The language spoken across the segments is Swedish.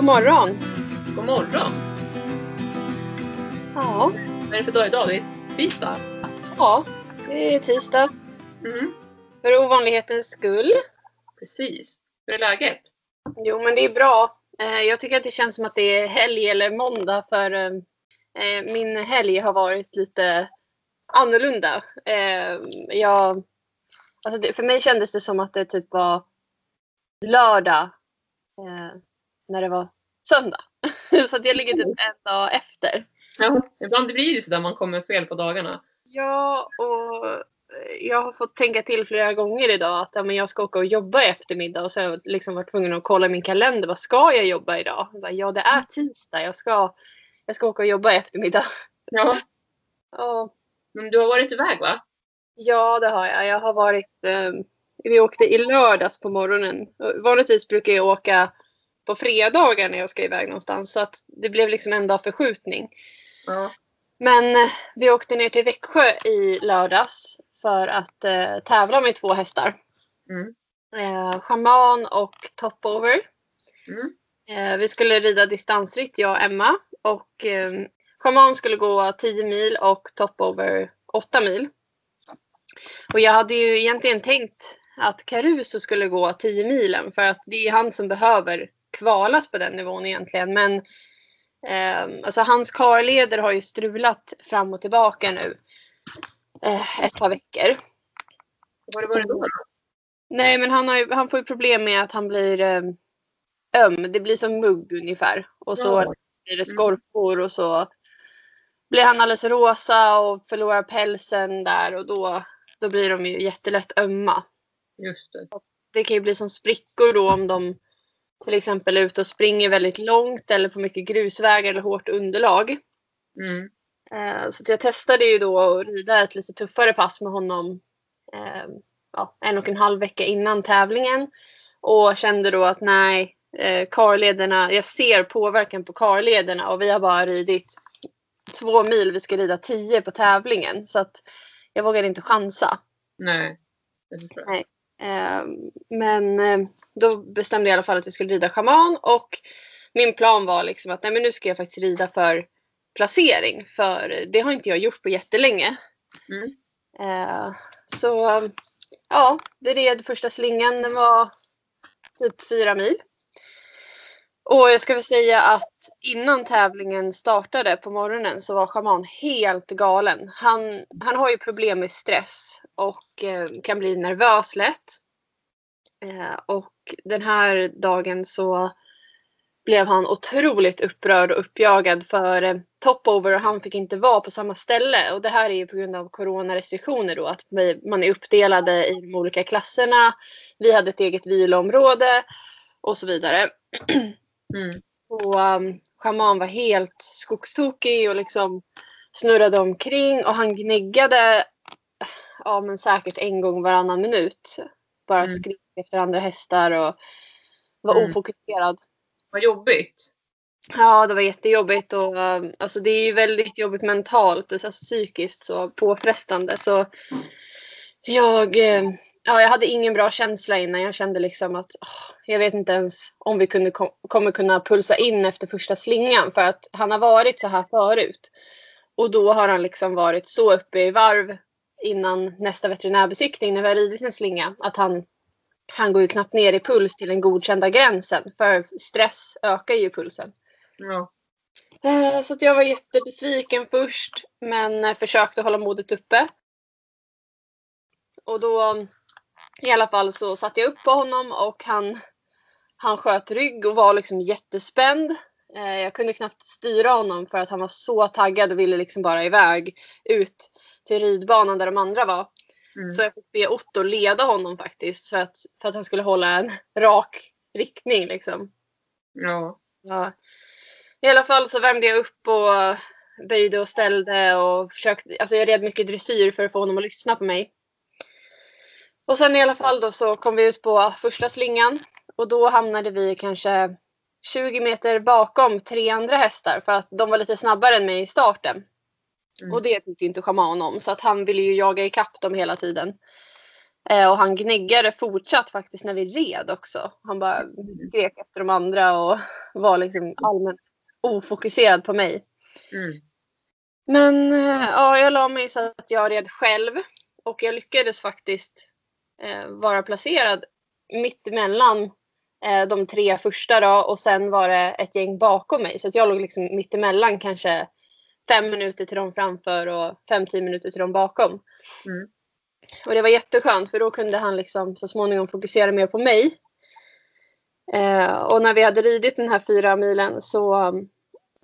God morgon! God morgon! Ja, Vad är det för dag idag? Det är tisdag. ja det är tisdag. Mm. För ovanlighetens skull. Precis. Hur är läget? Jo, men det är bra. Eh, Jag tycker att det känns som att det är helg eller måndag för eh, eh, min helg har varit lite annorlunda. Jag, alltså för mig kändes det som att det typ var lördag när det var söndag. Så att jag ligger typ en dag efter. Ja. Ibland blir det så där man kommer fel på dagarna. Ja, och jag har fått tänka till flera gånger idag att ja, men jag ska åka och jobba i eftermiddag och så har jag liksom varit tvungen att kolla min kalender. Vad ska jag jobba idag? Jag bara, Ja, det är tisdag. Jag ska, jag ska åka och jobba i eftermiddag. Ja. Ja, Men du har varit iväg va? ja det har jag. Jag har varit... Eh, vi åkte i lördags på morgonen. Vanligtvis brukar jag åka på fredagar när jag ska iväg någonstans. Så att det blev liksom en dag förskjutning. Ja. Men eh, vi åkte ner till Växjö i lördags för att eh, tävla med två hästar. Mm. Eh, Shaman och Topover. Mm. Eh, vi skulle rida distansritt, jag och Emma. Och eh, Shaman skulle gå 10 mil och Topover 8 mil. Och jag hade ju egentligen tänkt att Caruso skulle gå 10 milen för att det är han som behöver kvalas på den nivån egentligen. Men eh, alltså hans karleder har ju strulat fram och tillbaka nu eh, ett par veckor. Vad har det varit då? då? Nej, men han, har ju, han får ju problem med att han blir eh, öm. Det blir som mugg ungefär. Och så Ja. blir det skorpor och så blir han alldeles rosa och förlorar pälsen där och då, då blir de ju jättelätt ömma. Just det. Det kan ju bli som sprickor då om de till exempel är ute och springer väldigt långt eller på mycket grusvägar eller hårt underlag. Mm. Eh, Så jag testade ju då att rida ett lite tuffare pass med honom eh, ja, en och en halv vecka innan tävlingen. Och kände då att nej, eh, karlederna, jag ser påverkan på karlederna och vi har bara ridit två mil, vi ska rida tio på tävlingen. Så att jag vågade inte chansa. Nej. Nej. Eh, men eh, då bestämde jag i alla fall att jag skulle rida schaman och min plan var liksom att nej, men nu ska jag faktiskt rida för placering för det har inte jag gjort på jättelänge. Mm. Eh, så ja, vi red första slingan, den var typ fyra mil. Och jag ska väl säga att innan tävlingen startade på morgonen så var schaman helt galen. Han, han har ju problem med stress och eh, kan bli nervös lätt. Eh, och den här dagen så blev han otroligt upprörd och uppjagad för eh, Topover och han fick inte vara på samma ställe. Och det här är ju på grund av coronarestriktioner då, att vi, man är uppdelade i de olika klasserna. Vi hade ett eget viloområde och så vidare. Mm. Och um, schaman var helt skogstokig och liksom snurrade omkring och han gnäggade ja, men säkert en gång varannan minut. Bara Mm. skrek efter andra hästar och var Mm. ofokuserad. Vad jobbigt. Ja, det var jättejobbigt och um, alltså det är ju väldigt jobbigt mentalt, alltså psykiskt så påfrestande. Så jag, eh, ja, jag hade ingen bra känsla innan. Jag kände liksom att åh, jag vet inte ens om vi kunde kom, kommer kunna pulsa in efter första slingan för att han har varit så här förut. Och då har han liksom varit så uppe i varv innan nästa veterinärbesiktning när vi har ridit en slinga att han, han går ju knappt ner i puls till den godkända gränsen för stress ökar ju pulsen. Ja. Eh, Så att jag var jättebesviken först men eh, försökte hålla modet uppe. Och då i alla fall så satte jag upp på honom och han, han sköt rygg och var liksom jättespänd. Eh, Jag kunde knappt styra honom för att han var så taggad och ville liksom bara iväg ut till ridbanan där de andra var. Mm. Så jag fick be Otto leda honom faktiskt för att, för att han skulle hålla en rak riktning liksom. Ja. Ja. I alla fall så värmde jag upp och böjde och ställde och försökte, alltså jag red mycket dressyr för att få honom att lyssna på mig. Och sen i alla fall då så kom vi ut på första slingan och då hamnade vi kanske 20 meter bakom tre andra hästar för att de var lite snabbare än mig i starten. Mm. Och det tyckte inte schaman om så att han ville ju jaga ikapp dem hela tiden. Eh, och han gnäggade fortsatt faktiskt när vi red också. Han bara skrek efter de andra och var liksom allmänt ofokuserad på mig. Mm. Men eh, ja, jag la mig så att jag red själv och jag lyckades faktiskt vara placerad mitt emellan eh, de tre första då och sen var det ett gäng bakom mig så jag låg liksom mitt emellan kanske fem minuter till dem framför och fem, tio minuter till dem bakom. Mm. Och det var jätteskönt för då kunde han liksom så småningom fokusera mer på mig. Eh, och när vi hade ridit den här fyra milen så um,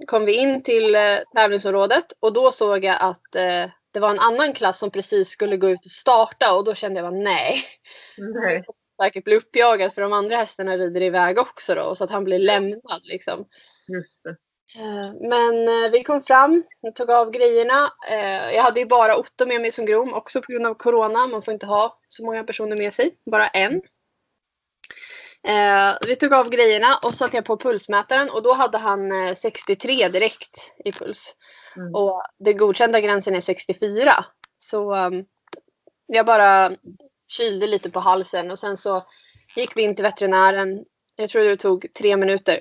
kom vi in till eh, tävlingsområdet och då såg jag att eh, det var en annan klass som precis skulle gå ut och starta och då kände jag bara nej. Nej. Säkert bli uppjagad för de andra hästarna rider iväg också då så att han blir lämnad liksom. Eh, Men eh, vi kom fram tog av grejerna. Eh, Jag hade ju bara Otto med mig som grom också på grund av corona. Man får inte ha så många personer med sig, bara en. Eh, Vi tog av grejerna och satte jag på pulsmätaren och då hade han eh, 63 direkt i puls. Mm. Och den godkända gränsen är 64. Så um, jag bara kylde lite på halsen och sen så gick vi in till veterinären. Jag tror det tog tre minuter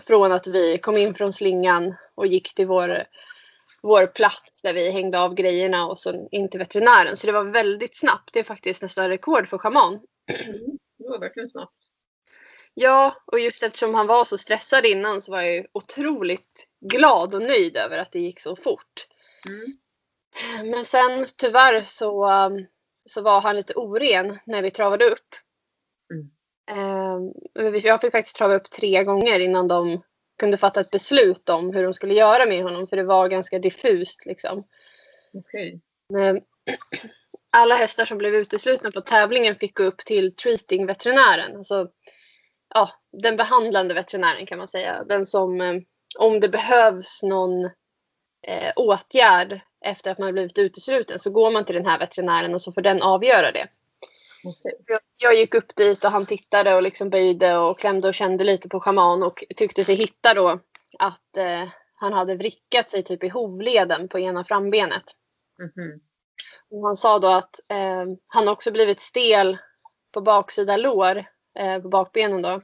från att vi kom in från slingan och gick till vår, vår plats där vi hängde av grejerna och så in till veterinären. Så det var väldigt snabbt. Det är faktiskt nästan rekord för schaman. Det var verkligen snabbt. Ja, och just eftersom han var så stressad innan så var jag ju otroligt glad och nöjd över att det gick så fort. Mm. Men sen tyvärr så, um, så var han lite oren när vi travade upp. Mm. Um, jag fick faktiskt trava upp tre gånger innan de kunde fatta ett beslut om hur de skulle göra med honom för det var ganska diffust liksom. Okej. Men alla hästar som blev uteslutna på tävlingen fick gå upp till treating-veterinären. Alltså, ja, den behandlande veterinären kan man säga. Den som, eh, om det behövs någon eh, åtgärd efter att man har blivit utesluten så går man till den här veterinären och så får den avgöra det. Okej. Jag, jag gick upp dit och han tittade och liksom böjde och klämde och kände lite på schaman och tyckte sig hitta då att eh, han hade vrickat sig typ i hovleden på ena frambenet. Mhm. Och han sa då att eh, han också blivit stel på baksida lår, på bakbenen då.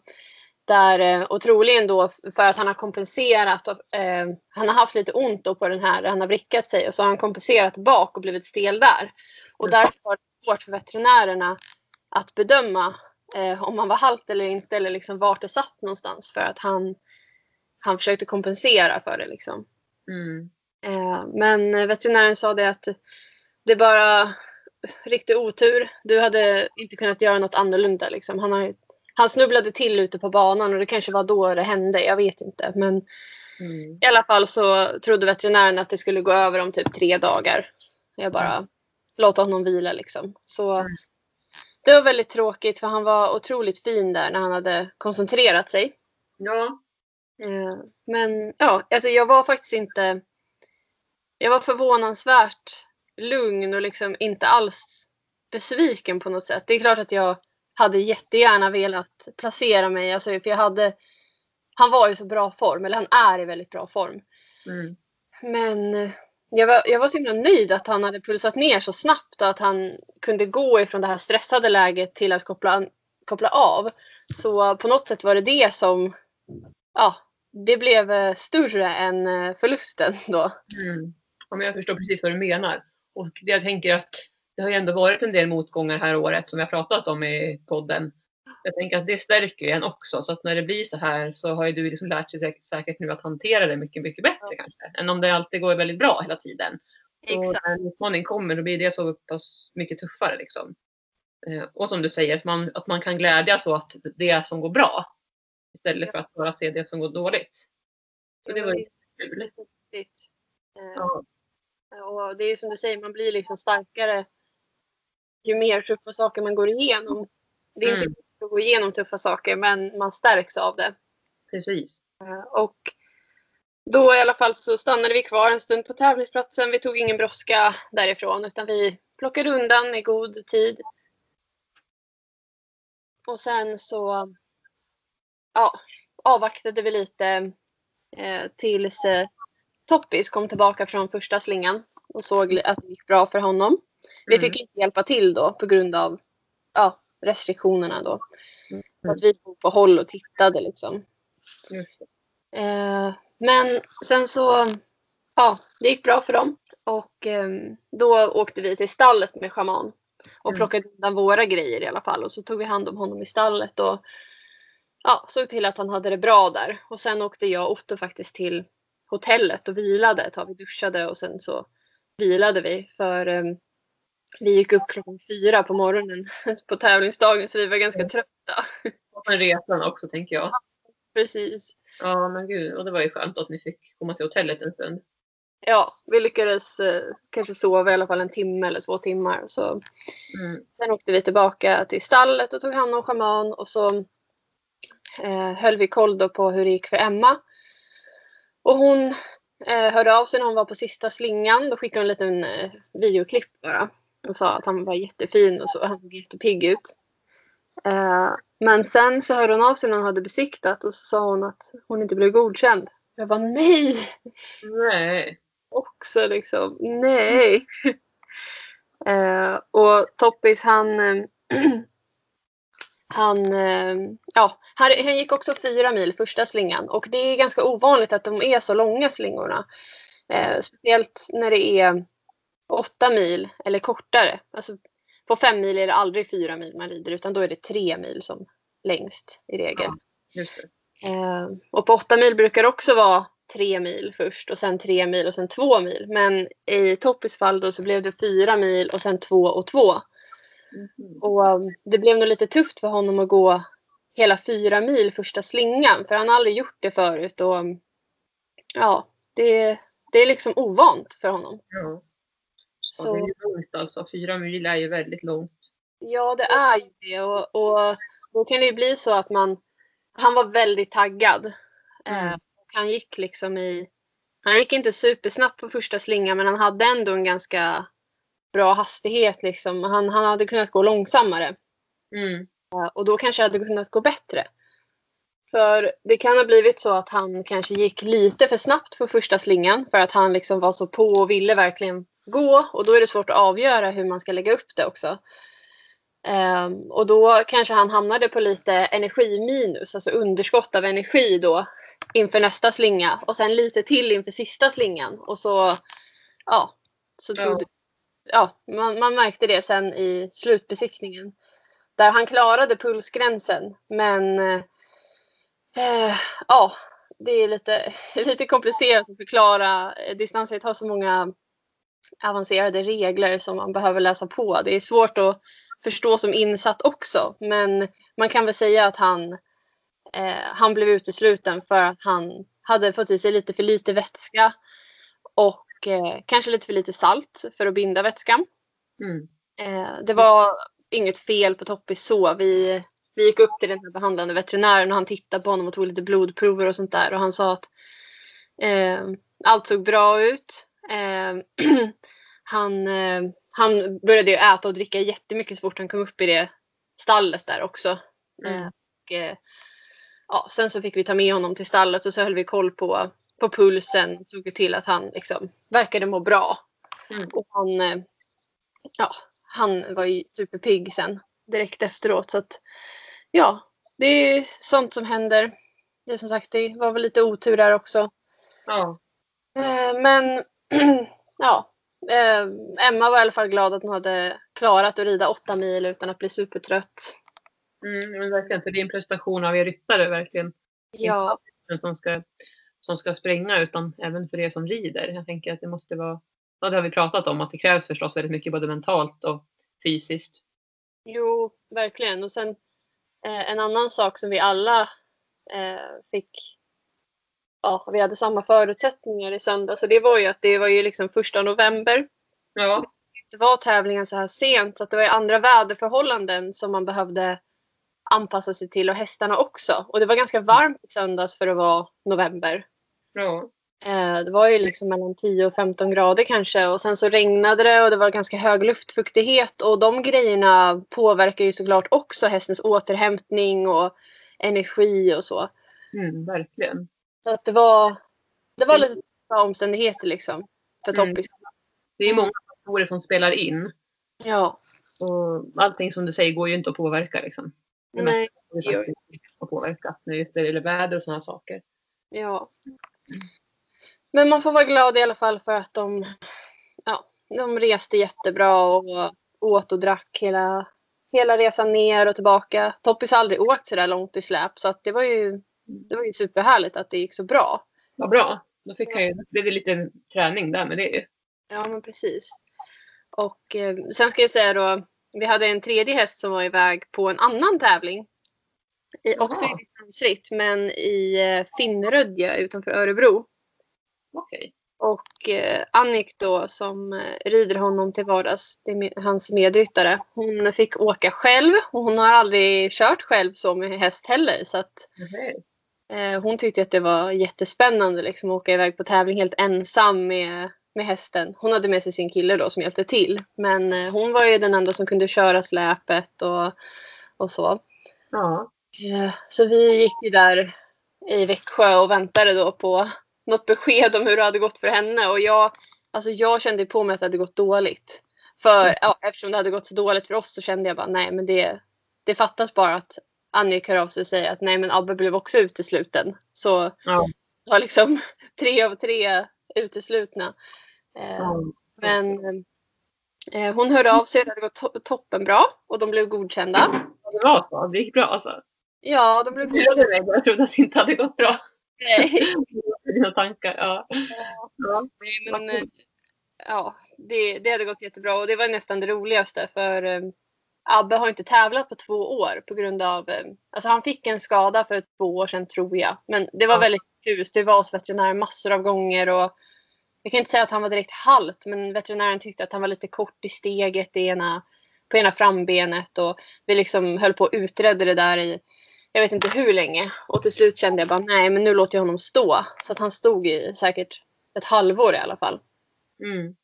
Där, eh, och troligen då för att han har kompenserat. Eh, han har haft lite ont då på den här, han har vrickat sig och så har han kompenserat bak och blivit stel där. Och Mm. därför var det svårt för veterinärerna att bedöma eh, om han var halt eller inte eller liksom vart det satt någonstans för att han, han försökte kompensera för det liksom. Mm. Eh, men veterinären sa det att det bara riktig otur. Du hade inte kunnat göra något annorlunda. Liksom. Han, har, han snubblade till ute på banan och det kanske var då det hände. Jag vet inte. Men Mm. i alla fall så trodde veterinären att det skulle gå över om typ tre dagar. Jag bara låta honom vila liksom. Så Mm. det var väldigt tråkigt för han var otroligt fin där när han hade koncentrerat sig. Ja. Eh, Men ja, alltså jag var faktiskt inte... Jag var förvånansvärt lugn och liksom inte alls besviken på något sätt. Det är klart att jag hade jättegärna velat placera mig, alltså, för jag hade... Han var i så bra form, eller han är i väldigt bra form. Mm. Men eh, jag var, jag var så himla nöjd att han hade pulsat ner så snabbt och att han kunde gå ifrån det här stressade läget till att koppla, koppla av. Så på något sätt var det det som, ja, det blev eh, större än eh, förlusten då. Mm. Ja, men jag förstår precis vad du menar. Och det jag tänker att det har ju ändå varit en del motgångar här året som vi har pratat om i podden. Jag tänker att det stärker ju en också. Så att när det blir så här så har ju du liksom lärt sig säkert, säkert nu att hantera det mycket, mycket bättre kanske. Än om det alltid går väldigt bra hela tiden. Och när en utmaning kommer då blir det så pass mycket tuffare liksom. Eh, Och som du säger, att man, att man kan glädjas åt det som går bra. Istället för att bara se det som går dåligt. Så det var ju kul. Eh, Ja. Och det är ju som du säger, man blir liksom starkare ju mer tuffa saker man går igenom. Det är inte Mm. lätt att gå igenom tuffa saker men man stärks av det. Precis. Eh, Och då i alla fall så stannade vi kvar en stund på tävlingsplatsen. Vi tog ingen brådska därifrån utan vi plockade undan i god tid. Och sen så ja, avvaktade vi lite eh, tills eh, Toppis kom tillbaka från första slingan och såg att det gick bra för honom. Vi Mm. fick inte hjälpa till då på grund av ja, restriktionerna då. Mm. Att vi stod på håll och tittade liksom. Det. Eh, men sen så, ja, det gick bra för dem. Och eh, då åkte vi till stallet med schaman. Och Mm. plockade undan våra grejer i alla fall. Och så tog vi hand om honom i stallet. Och ja, såg till att han hade det bra där. Och sen åkte jag och Otto faktiskt till hotellet och vilade ett tag. Vi duschade och sen så vilade vi. För eh, vi gick upp klockan fyra på morgonen på tävlingsdagen. Så vi var ganska Mm. trötta. Och resan också tänker jag. Precis. Ja men gud, och det var ju skönt att ni fick komma till hotellet en stund. Ja, vi lyckades eh, kanske sova i alla fall en timme eller två timmar. Så Mm. sen åkte vi tillbaka till stallet och tog hand om schaman och så eh, höll vi koll då på hur det gick för Emma. Och hon eh, hörde av sig när hon var på sista slingan. Då skickade hon en liten eh, videoklipp bara. Och sa att han var jättefin och så. Han såg jättepigg ut. Eh, men sen så hörde hon av sig när hon hade besiktat och så sa hon att hon inte blev godkänd. Jag var nej! Nej. också liksom. Nej. eh, och Toppis han eh, han, eh, ja, han, han gick också fyra mil första slingan och det är ganska ovanligt att de är så långa slingorna. Eh, speciellt när det är åtta mil eller kortare. Alltså, på fem mil är det aldrig fyra mil man rider utan då är det tre mil som längst i regel. Ja. Eh, och på åtta mil brukar det också vara tre mil först och sen tre mil och sen två mil. Men i Toppis fall då så blev det fyra mil och sen två och två. Mhm. Och um, det blev nog lite tufft för honom att gå hela fyra mil första slingan. För han har aldrig gjort det förut. Och um, ja, det, det är liksom ovant för honom. Ja. Ja, det Så är långt alltså. Fyra mil är ju väldigt långt. ja, det är ju det. Och, och då kan det ju bli så att man... Han var väldigt taggad. Eh, Mm. och han gick liksom i... Han gick inte supersnabbt på första slingan men han hade ändå en ganska bra hastighet. Liksom. Han, han hade kunnat gå långsammare. Mm. Eh, Och då kanske det hade kunnat gå bättre. För det kan ha blivit så att han kanske gick lite för snabbt på första slingan för att han liksom var så på och ville verkligen gå och då är det svårt att avgöra hur man ska lägga upp det också. Ehm, och då kanske han hamnade på lite energiminus, alltså underskott av energi då inför nästa slinga och sen lite till inför sista slingan och så ja, så tog Ja. det, ja man, man märkte det sen i slutbesiktningen där han klarade pulsgränsen. Men eh, eh ja, det är lite, lite komplicerat att förklara. Distansrätt har så många avancerade regler som man behöver läsa på. Det är svårt att förstå som insatt också. Men man kan väl säga att han, eh, han blev utesluten för att han hade fått i sig lite för lite vätska och eh, kanske lite för lite salt för att binda vätskan. Mm. Eh, det var inget fel på Toppis så. Vi, vi gick upp till den här behandlande veterinären och han tittade på honom och tog lite blodprover och sånt där. Och han sa att eh, allt såg bra ut. Eh, han, eh, han började ju äta och dricka jättemycket så fort han kom upp i det stallet där också. Mm. Eh, och, ja, sen så fick vi ta med honom till stallet och så höll vi koll på pulsen. Såg till att han liksom verkade må bra. Mm. Och han, eh, ja, han var ju superpigg sen direkt efteråt. Så att, ja, det är sånt som händer. Det är som sagt, det var väl lite otur där också. Ja. Eh, men ja, eh, Emma var i alla fall glad att hon hade klarat att rida åtta mil utan att bli supertrött. Mm, men verkligen, för det är en prestation av er ryttare verkligen. Ja, som ska, som ska springa utan även för er som rider. Jag tänker att det måste vara, ja det har vi pratat om, att det krävs förstås väldigt mycket både mentalt och fysiskt. jo, verkligen. Och sen eh, en annan sak som vi alla eh, fick Ja, vi hade samma förutsättningar i söndag. Så det var ju att det var ju liksom första november. Ja, Det var tävlingen så här sent så att det var ju andra väderförhållanden som man behövde anpassa sig till och hästarna också. Och det var ganska varmt i söndags för att vara november. Ja, Eh, det var ju liksom mellan 10 och 15 grader kanske och sen så regnade det och det var ganska hög luftfuktighet och de grejerna påverkar ju såklart också hästens återhämtning och energi och så. mm, verkligen. Så att det var, det var lite tuffa omständigheter liksom för Mm. Det är många faktorer som spelar in. Ja, Och allting som du säger går ju inte att påverka liksom. Det Nej, mesta går ju inte att påverka när det gäller väder och sådana saker. ja. Men man får vara glad i alla fall för att de, ja, de reste jättebra och åt och drack hela, hela resan ner och tillbaka. Toppis har aldrig åkt så där långt i släp så det var ju, det var ju superhärligt att det gick så bra. Vad bra. Då fick han ju, det blev lite träning där med det ju. Ja, men precis. Och eh, sen ska jag säga då, vi hade en tredje häst som var iväg på en annan tävling. I, också i distansritt, men i eh, Finnerödja utanför Örebro. Okej. Och eh, Annik då som eh, rider honom till vardags, det är med, hans medryttare, hon fick åka själv och hon har aldrig kört själv så med häst heller. Så att. Eh, hon tyckte att det var jättespännande liksom, att åka iväg på tävling helt ensam med, med hästen. Hon hade med sig sin kille då som hjälpte till. Men eh, hon var ju den enda som kunde köra släpet och, och så. Ja. Eh, så vi gick ju där i Växjö och väntade då på något besked om hur det hade gått för henne. Och jag, alltså jag kände på mig att det hade gått dåligt. För ja, eftersom det hade gått så dåligt för oss så kände jag bara nej men det, det fattas bara att Annika hör av sig och säger att nej men Abbe blev också utesluten. Så Ja. det var liksom tre av tre uteslutna. Eh, ja. Men eh, hon hörde av sig, det hade gått to- toppenbra och de blev godkända. Det var så. Det gick bra alltså. Ja, de blev mig. Jag trodde att det inte hade gått bra. Nej, Dina tankar. Ja. Ja. nej, men eh, ja, det, det hade gått jättebra och det var nästan det roligaste för eh, Abbe har inte tävlat på två år på grund av, eh, alltså han fick en skada för två år sedan tror jag. Men det var Ja. väldigt diffust. Det var hos veterinär massor av gånger och jag kan inte säga att han var direkt halt men veterinären tyckte att han var lite kort i steget i ena, på ena frambenet och vi liksom höll på och utredde det där i jag vet inte hur länge och till slut kände jag bara nej men nu låter jag honom stå. Så att han stod i säkert ett halvår i alla fall. Mm.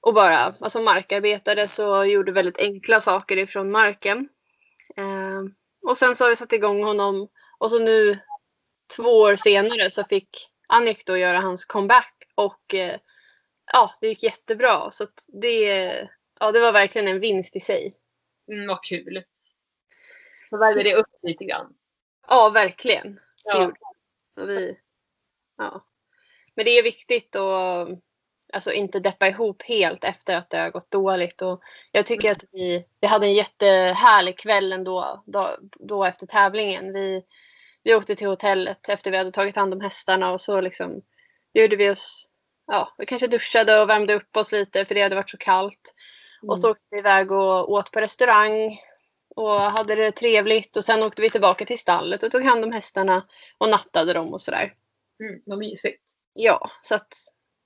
Och bara alltså markarbetade så gjorde väldigt enkla saker ifrån marken. Eh, och sen så har vi satt igång honom och så nu två år senare så fick Annik då göra hans comeback och eh, ja, det gick jättebra. Så det, ja, det var verkligen en vinst i sig. Mm, vad kul. Så värmde det upp lite grann. Ja, verkligen. Ja. Så vi, ja. Men det är viktigt att alltså, inte deppa ihop helt efter att det har gått dåligt. Och jag tycker att vi, vi hade en jättehärlig kväll ändå då, då efter tävlingen. Vi, vi åkte till hotellet efter vi hade tagit hand om hästarna och så liksom gjorde vi oss, ja, vi kanske duschade och värmde upp oss lite för det hade varit så kallt. Och så åkte vi iväg och åt på restaurang och hade det trevligt och sen åkte vi tillbaka till stallet och tog hand om hästarna och nattade dem och sådär. Mm, vad mysigt. Ja, så att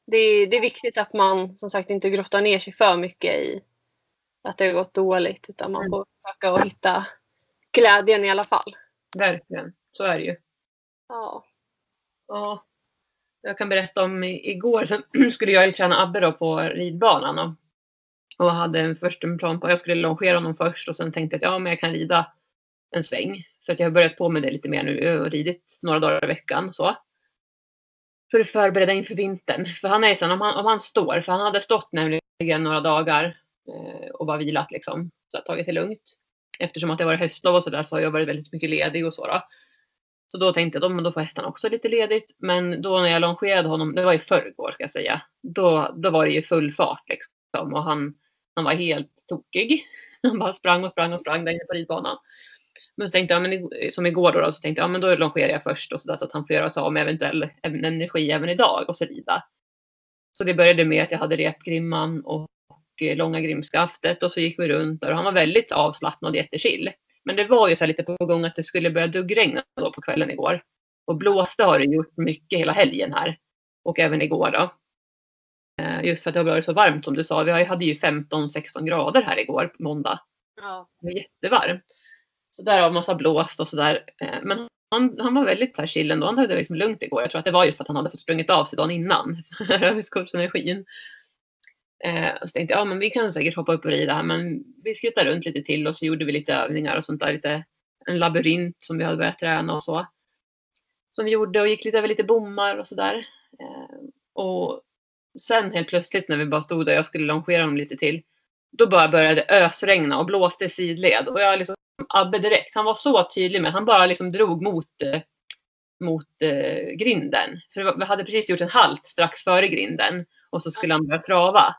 det, det är viktigt att man som sagt inte grottar ner sig för mycket i att det har gått dåligt utan man Mm. får försöka att hitta glädjen i alla fall. Verkligen. Så är det ju. Ja. Ja. Jag kan berätta om igår så skulle jag ju träna Abbe då på ridbanan och, hade en först en plan på att jag skulle longera honom först och sen tänkte jag att ja men jag kan rida en sväng. För att jag har börjat på med det lite mer nu eh, och ridit några dagar i veckan och så. För att förbereda inför vintern. För han är sån, om han, om han står, för han hade stått nämligen några dagar eh, och bara vilat liksom. Så jag tagit det lugnt. Eftersom att det var höstlov och sådär så har jag varit väldigt mycket ledig och så då. Så då tänkte jag då, men då får hästarna också lite ledigt. Men då när jag longerade honom, det var i förrgår ska jag säga. Då, då var det ju full fart liksom. Och han, han var helt tokig. Han bara sprang och sprang och sprang där inne på ridbanan. Men så tänkte jag, men som igår då, då så tänkte jag, men då longerar jag först och så, där, så att han får göra sig av med eventuell energi även idag och så rida. Så det började med att jag hade repgrimman och eh, långa grimskaftet och så gick vi runt där och han var väldigt avslappnad och jättechill. Men det var ju så här lite på gång att det skulle börja duggregna då på kvällen igår. Och blåste har det gjort mycket hela helgen här. Och även igår då. Eh, Just för att det har varit så varmt som du sa. Vi hade ju 15-16 grader här igår på måndag. ja. Det var jättevarmt. Så därav massa blåst och sådär. Eh, Men han, han var väldigt så här chill ändå. Han hade det liksom lugnt igår. Jag tror att det var just att han hade fått sprungit av sig dagen innan. Överskottsenergin. Eh, så tänkte jag, ja men vi kan säkert hoppa upp och rida här. Men vi skuttade runt lite till och så gjorde vi lite övningar och sånt där. Lite, en labyrint som vi hade börjat träna och så. Som vi gjorde och gick lite över lite bommar och sådär. Eh, och sen helt plötsligt när vi bara stod där, jag skulle longera dem lite till. då bara började ösregna och blåste i sidled. Och jag liksom, Abbe direkt, han var så tydlig med han bara liksom drog mot, eh, mot eh, grinden. För vi hade precis gjort en halt strax före grinden och så skulle han börja trava.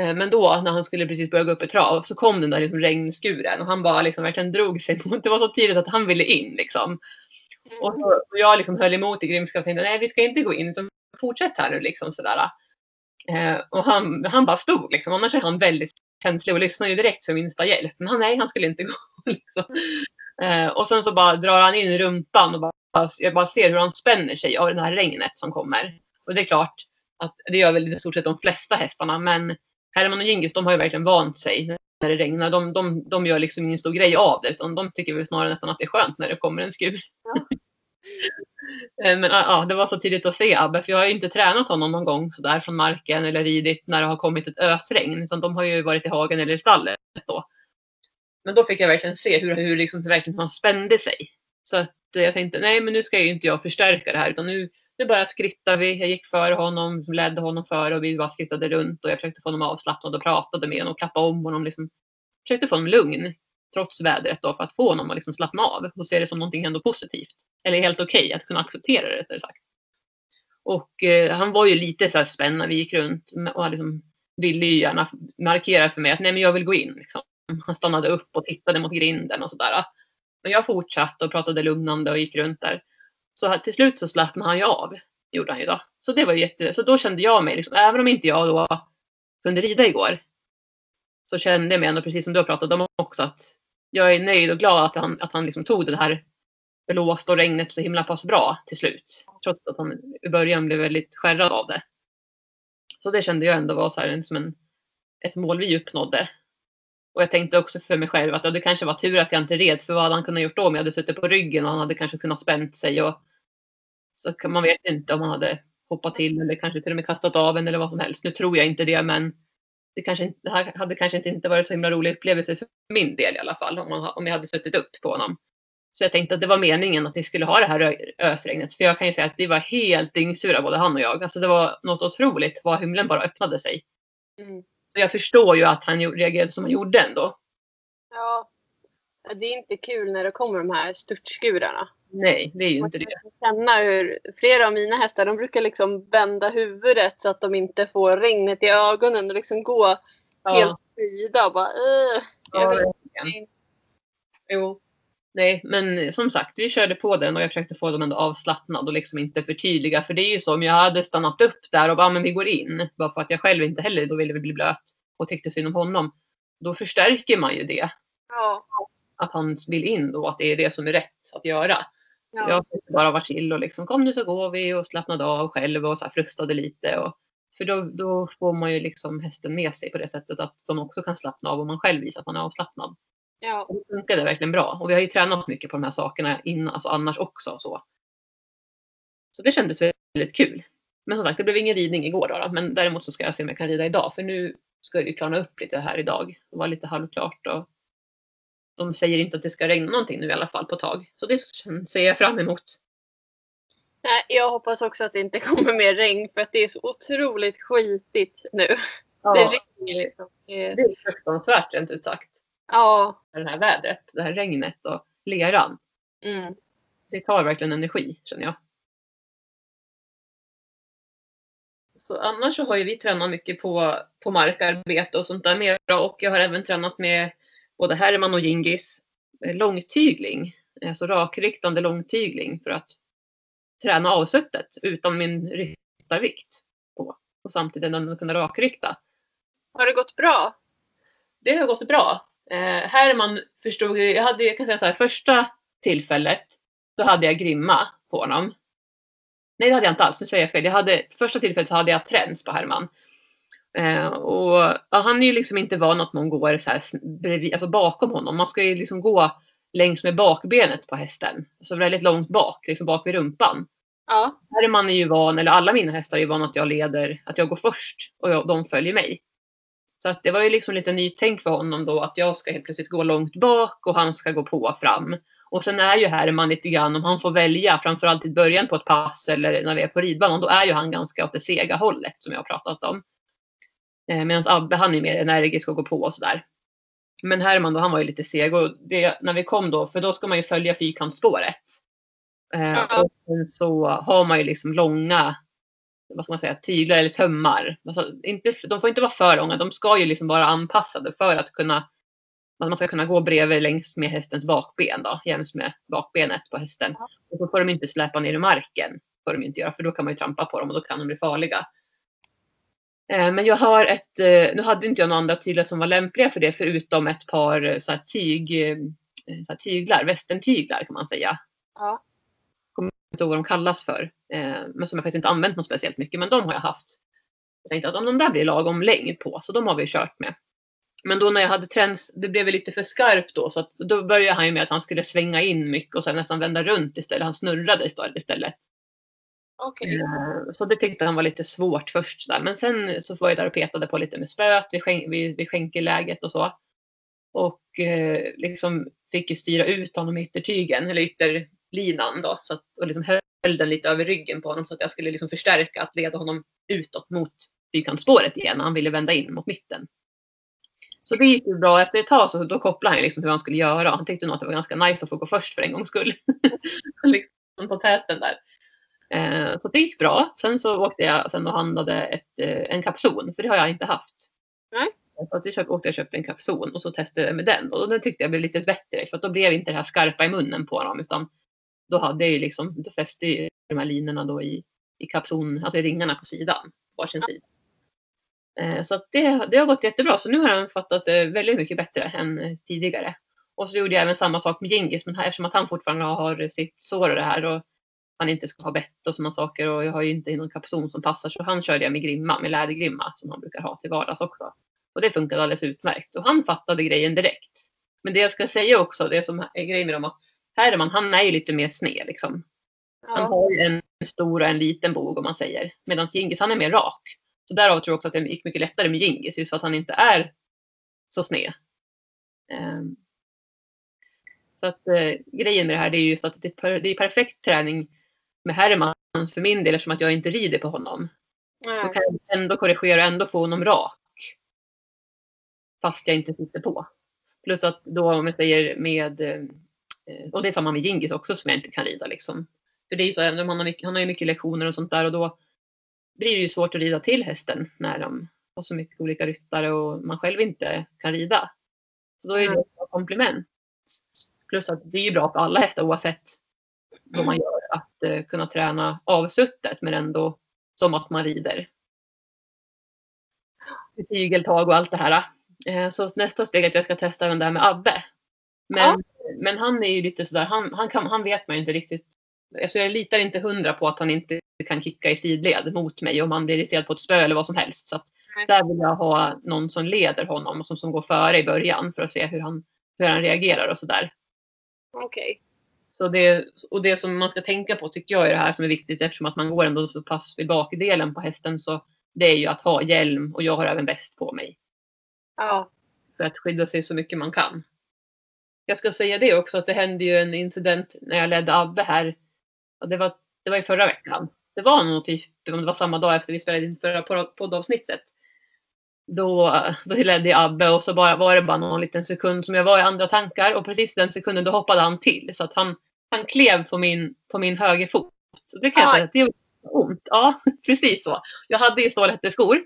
Eh, men då när han skulle precis börja gå upp i trav så kom den där liksom regnskuren och han bara liksom verkligen drog sig mot. Det var så tydligt att han ville in liksom. Och, så, och jag liksom höll emot i grimska och tänkte nej vi ska inte gå in utan fortsätt här nu liksom sådär. Eh, och han, han bara stod liksom. Annars är han väldigt känslig och lyssnar ju direkt för minsta hjälp. Men han, nej, han skulle inte gå. Liksom. Eh, och sen så bara drar han in rumpan och bara, jag bara ser hur han spänner sig av det här regnet som kommer. Och det är klart att det gör väl i stort sett de flesta hästarna. Men Herman och Gingis de har ju verkligen vant sig när det regnar. De, de, de gör liksom ingen stor grej av det utan de tycker väl snarare nästan att det är skönt när det kommer en skur. Ja. Eh, men ja, det var så tidigt att se Abbe, för jag har ju inte tränat honom någon gång sådär från marken eller ridit när det har kommit ett ösregn, utan de har ju varit i hagen eller i stallet då. Men då fick jag verkligen se hur, hur liksom, verkligen han spände sig. Så att jag tänkte, nej men nu ska ju inte jag förstärka det här, utan nu, nu bara skrittar vi. Jag gick före honom, liksom ledde honom före och vi bara skrittade runt och jag försökte få honom avslappnad och pratade med honom och klappa om honom. Liksom, försökte få honom lugn trots vädret då för att få honom att liksom slappna av och se det som någonting ändå positivt. Eller helt okej okay, att kunna acceptera det rättare sagt. Och eh, han var ju lite så här spänd när vi gick runt och liksom ville ju gärna markera för mig att nej men jag vill gå in. Liksom. Han stannade upp och tittade mot grinden och sådär. Men jag fortsatte och pratade lugnande och gick runt där. Så till slut så slappnade han ju av. Gjorde han ju då. Så det var jätte, så då kände jag mig, liksom, även om inte jag då kunde rida igår, så kände jag mig ändå, precis som du har pratat om också, att jag är nöjd och glad att han, att han liksom tog det här blåst och regnet så himla pass bra till slut. Trots att han i början blev väldigt skärrad av det. Så det kände jag ändå var så här, som en, ett mål vi uppnådde. Och jag tänkte också för mig själv att ja, det kanske var tur att jag inte red för vad hade han kunnat gjort då om jag hade suttit på ryggen och han hade kanske kunnat spänt sig. Och, så kan man vet inte om han hade hoppat till eller kanske till och med kastat av en eller vad som helst. Nu tror jag inte det men det, kanske det hade kanske inte varit så himla rolig upplevelse för min del i alla fall om, man, om jag hade suttit upp på honom. Så jag tänkte att det var meningen att vi skulle ha det här ösregnet. För jag kan ju säga att vi var helt dyngsura både han och jag. Alltså det var något otroligt vad himlen bara öppnade sig. Mm. Så jag förstår ju att han reagerade som han gjorde ändå. Ja. Det är inte kul när det kommer de här störtskurarna. Nej, det är ju inte det. Man kan känna hur flera av mina hästar de brukar liksom vända huvudet så att de inte får regnet i ögonen och liksom gå ja. helt frida. Bara, äh, jag ja, vet inte. Jo. Nej, men som sagt, vi körde på den och jag försökte få dem ändå avslappnad och liksom inte förtydliga. För det är ju så, om jag hade stannat upp där och bara, men vi går in, bara för att jag själv inte heller då ville bli blöt och tyckte synd om honom, då förstärker man ju det. Ja. Att han vill in då, att det är det som är rätt att göra. Ja. Jag bara vara chill och liksom, kom nu så går vi och slappnade av själv och så här frustade lite. Och, för då, då får man ju liksom hästen med sig på det sättet att de också kan slappna av om man själv visar att man är avslappnad. Ja. det funkade verkligen bra. Och vi har ju tränat mycket på de här sakerna innan, alltså annars också. Så. så det kändes väldigt kul. Men som sagt, det blev ingen ridning igår då, då, Men däremot så ska jag se om jag kan rida idag. För nu ska det klarna upp lite här idag. Det var lite halvklart. Och de säger inte att det ska regna någonting nu i alla fall på tag. Så det ser jag fram emot. Nej, jag hoppas också att det inte kommer mer regn för att det är så otroligt skitigt nu. Ja, det, regnar liksom. det är fruktansvärt rent ut sagt. Ja. Det här vädret, det här regnet och leran. Mm. Det tar verkligen energi känner jag. Så annars så har ju vi tränat mycket på, på markarbete och sånt där med. Och jag har även tränat med både Herman och Gingis långtygling. Alltså rakriktande långtygling för att träna avsuttet utan min ryttarvikt på. Och samtidigt kunna rakrikta. Har det gått bra? Det har gått bra. Eh, Herman förstod jag hade, jag kan säga så här, första tillfället så hade jag grimma på honom. Nej, det hade jag inte alls. Nu säger jag fel. Jag hade, första tillfället så hade jag träns på Herman. Eh, och ja, han är ju liksom inte van att någon går så här bredvid, alltså bakom honom. Man ska ju liksom gå längs med bakbenet på hästen. Så väldigt långt bak, liksom bak vid rumpan. Ja. Herman är ju van, eller alla mina hästar är ju van att jag leder, att jag går först och jag, de följer mig. Så att det var ju liksom lite nytänk för honom då att jag ska helt plötsligt gå långt bak och han ska gå på fram. Och sen är ju Herman lite grann, om han får välja, framförallt i början på ett pass eller när vi är på ridbanan, då är ju han ganska åt det sega hållet som jag har pratat om. Eh, Medan Abbe han är mer energisk och går på och sådär. Men Herman då, han var ju lite seg och det, när vi kom då, för då ska man ju följa fyrkantsspåret. Eh. Och sen så har man ju liksom långa, vad ska man säga, tyglar eller tömmar. Alltså, inte, de får inte vara för långa, de ska ju liksom vara anpassade för att kunna, att man ska kunna gå bredvid längs med hästens bakben då, jäms med bakbenet på hästen. Och då får de inte släpa ner i marken, får de inte göra, för då kan man ju trampa på dem och då kan de bli farliga. Eh, Men jag har ett, eh, nu hade inte jag några andra tyglar som var lämpliga för det förutom ett par eh, så här, tyg, så här, tyglar, västentyglar kan man säga. Ja. Vet inte vad de kallas för. Men som jag faktiskt inte använt något speciellt mycket. Men de har jag haft. Jag tänkte att om de där blir lagom längd på så de har vi kört med. Men då när jag hade träns, det blev lite för skarpt då så att då började han ju med att han skulle svänga in mycket och sen nästan vända runt istället. Han snurrade istället. Okay. Eh, så det tyckte han var lite svårt först. Där. Men sen så var jag där och petade på lite med spöet vid, skän- vid, vid skänkeläget och så. Och eh, liksom fick ju styra ut honom i yttertygen, eller ytterlinan då. Så att, och liksom höll den lite över ryggen på honom så att jag skulle liksom förstärka att leda honom utåt mot fyrkantsspåret igen han ville vända in mot mitten. Så det gick ju bra. Efter ett tag så då kopplade han liksom hur han skulle göra. Han tyckte nog att det var ganska nice att få gå först för en gångs skull. liksom på täten där. Eh, så det gick bra. Sen så åkte jag sen och handlade ett, eh, en kapson, för det har jag inte haft. Nej. Så att jag köpt, åkte och köpte en kapson och så testade jag med den. Och den tyckte jag blev lite bättre för då blev inte det här skarpa i munnen på dem utan då hade jag ju liksom, då fäste ju de här linorna då i, i kapson, alltså i ringarna på sidan, varsin sida. Eh, så att det, det har gått jättebra. Så nu har han fattat väldigt mycket bättre än tidigare. Och så gjorde jag även samma sak med Gingis, men här, eftersom att han fortfarande har sitt sår och det här och han inte ska ha bett och sådana saker och jag har ju inte någon kapson som passar så han körde jag med grimma, med lädergrimma som han brukar ha till vardags också. Och det funkade alldeles utmärkt och han fattade grejen direkt. Men det jag ska säga också, det som är grejen med dem att Herman han är ju lite mer sned liksom. Han Ja. har ju en stor och en liten bog om man säger. Medan Gingis han är mer rak. Så därav tror jag också att det gick mycket lättare med Gingis just för att han inte är så sned. Ehm. Så att eh, grejen med det här det är just att det det är perfekt träning med Herman för min del eftersom att jag inte rider på honom. Då Ja. kan jag ändå korrigera och ändå få honom rak. Fast jag inte sitter på. Plus att då om jag säger med, eh, och det är samma med Gingis också som jag inte kan rida liksom. För det är ju så, han har, mycket, han har ju mycket lektioner och sånt där och då blir det ju svårt att rida till hästen när de har så mycket olika ryttare och man själv inte kan rida. Så då är det Mm. ett komplement. Plus att det är ju bra för alla hästar oavsett vad man gör att eh, kunna träna avsuttet men ändå som att man rider. Tygeltag och allt det här. Eh, Så nästa steg är att jag ska testa även det här med Abbe. Men, Ja. men han är ju lite sådär, han, han, kan, han vet man ju inte riktigt. Alltså jag litar inte hundra på att han inte kan kicka i sidled mot mig om han blir irriterad på ett spö eller vad som helst. Så att där vill jag ha någon som leder honom och som, som går före i början för att se hur han, hur han reagerar och sådär. Okej. Så det, och det som man ska tänka på tycker jag är det här som är viktigt eftersom att man går ändå så pass vid bakdelen på hästen så det är ju att ha hjälm och jag har även väst på mig Ja. för att skydda sig så mycket man kan. Jag ska säga det också att det hände ju en incident när jag ledde Abbe här. Och det, var, det var i förra veckan. Det var nog typ, om det var samma dag efter vi spelade in förra pod- poddavsnittet. Då, då ledde jag Abbe och så bara, var det bara någon liten sekund som jag var i andra tankar och precis den sekunden då hoppade han till så att han, han klev på min, på min högerfot. Det kan jag säga det gjorde ont. Ja, precis så. Jag hade ju stålhätteskor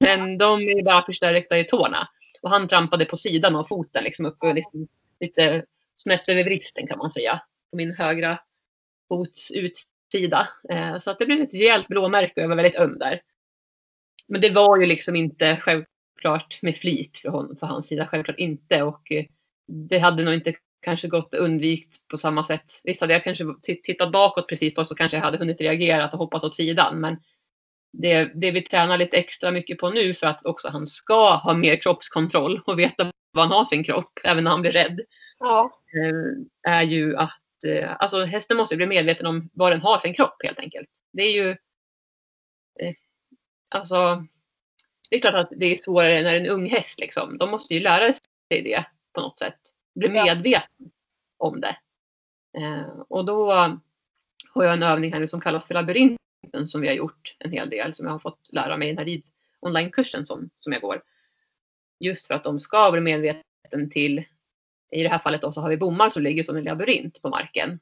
men de är bara förstärkta i tårna. Och han trampade på sidan av foten, liksom uppe liksom, lite snett över vristen kan man säga. På min högra fots utsida. Eh, så att det blev ett rejält blåmärke och jag var väldigt öm där. Men det var ju liksom inte självklart med flit för, hon, för hans sida. Självklart inte. Och eh, det hade nog inte kanske gått undvikt på samma sätt. Visst hade jag kanske tittat bakåt precis då så kanske jag hade hunnit reagera och hoppat åt sidan. Men det, det vi tränar lite extra mycket på nu för att också han ska ha mer kroppskontroll och veta var han har sin kropp även när han blir rädd. Ja. eh, Är ju att eh, alltså hästen måste bli medveten om var den har sin kropp helt enkelt. Det är ju alltså det är klart att det är svårare när en ung häst liksom. De måste ju lära sig det på något sätt. Bli medveten om det. Eh, och då har jag en övning här nu som kallas för labyrinten som vi har gjort en hel del som jag har fått lära mig i den här onlinekursen som, som jag går. Just för att de ska bli medveten till, i det här fallet då så har vi bommar som ligger som en labyrint på marken.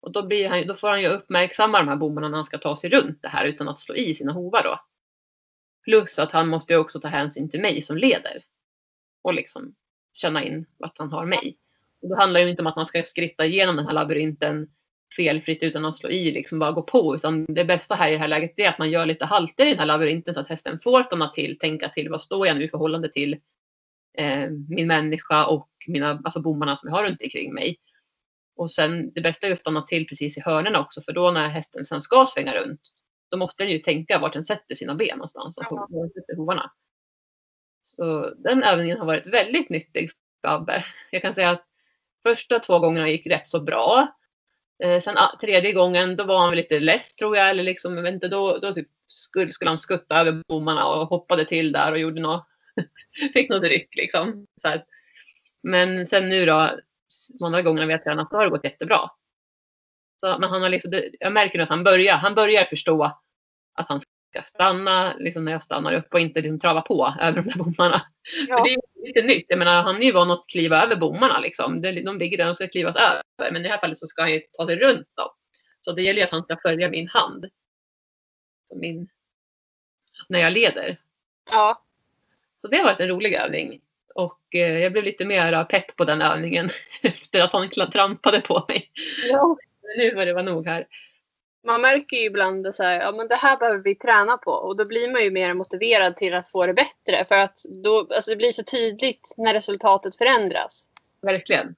Och då, blir han, då får han ju uppmärksamma de här bommarna när han ska ta sig runt det här utan att slå i sina hovar då. Plus att han måste ju också ta hänsyn till mig som leder. Och liksom känna in vart han har mig. Och då handlar det inte om att man ska skritta igenom den här labyrinten felfritt utan att slå i, liksom bara gå på. Utan det bästa här i det här läget är att man gör lite halter i den här labyrinten så att hästen får stanna till, tänka till, vad står jag nu i förhållande till eh, min människa och mina, alltså bommarna som jag har runt omkring mig. Och sen det bästa är att stanna till precis i hörnen också för då när hästen sen ska svänga runt då måste den ju tänka vart den sätter sina ben någonstans och ja. den sätter hovarna. Så den övningen har varit väldigt nyttig för Abbe. Jag kan säga att första två gångerna gick rätt så bra. Eh, sen tredje gången då var han lite less tror jag. Eller liksom, jag vet inte, då, då typ skulle, skulle han skutta över bommarna och hoppade till där och gjorde något, fick något ryck liksom. Men sen nu då, andra gångerna vi har tränat, då har det gått jättebra. Så, men han har liksom, jag märker att han börjar, han börjar förstå att han ska stanna liksom när jag stannar upp och inte liksom trava på över de där bommarna. Ja. Det är lite nytt. Jag menar, han är ju van att kliva över bommarna. Liksom. De ligger där och ska klivas över. Men i det här fallet så ska han ju ta sig runt dem. Så det gäller ju att han ska följa min hand. Min, när jag leder. Ja. Så det har varit en rolig övning. Och eh, jag blev lite mer pepp på den övningen efter att han trampade på mig. Ja. Nu var det var nog här man märker ju ibland att ja, det här behöver vi träna på och då blir man ju mer motiverad till att få det bättre för att då, alltså det blir så tydligt när resultatet förändras. Verkligen.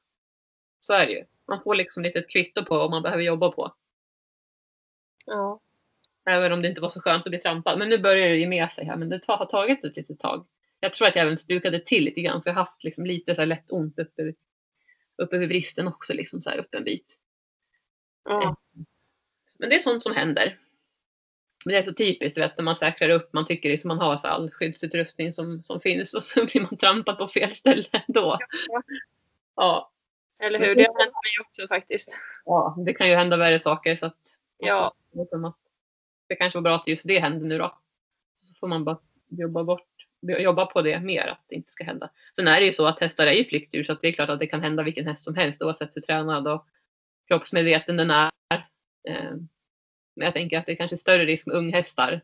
Så är det ju. Man får liksom lite ett kvitto på vad man behöver jobba på. Ja. Även om det inte var så skönt att bli trampad. Men nu börjar det ge med sig här. Men det har tagit ett litet tag. Jag tror att jag även stukade till lite grann för jag har haft liksom lite så lätt ont uppe, uppe vid bristen också. Liksom så här upp en bit. Ja. Men det är sånt som händer. Men det är så typiskt, vet, när man säkrar upp, man tycker liksom man har så all skyddsutrustning som, som finns och så blir man trampad på fel ställe då. Ja. ja. Eller hur, det har hänt mig också faktiskt. Ja, det kan ju hända värre saker så att ja. det kanske var bra att just det hände nu då. Så får man bara jobba bort jobba på det mer, att det inte ska hända. Sen är det ju så att hästar är ju flyktdjur så att det är klart att det kan hända vilken häst som helst oavsett hur tränad och kroppsmedveten den är. Eh, men jag tänker att det är kanske är större risk med unghästar.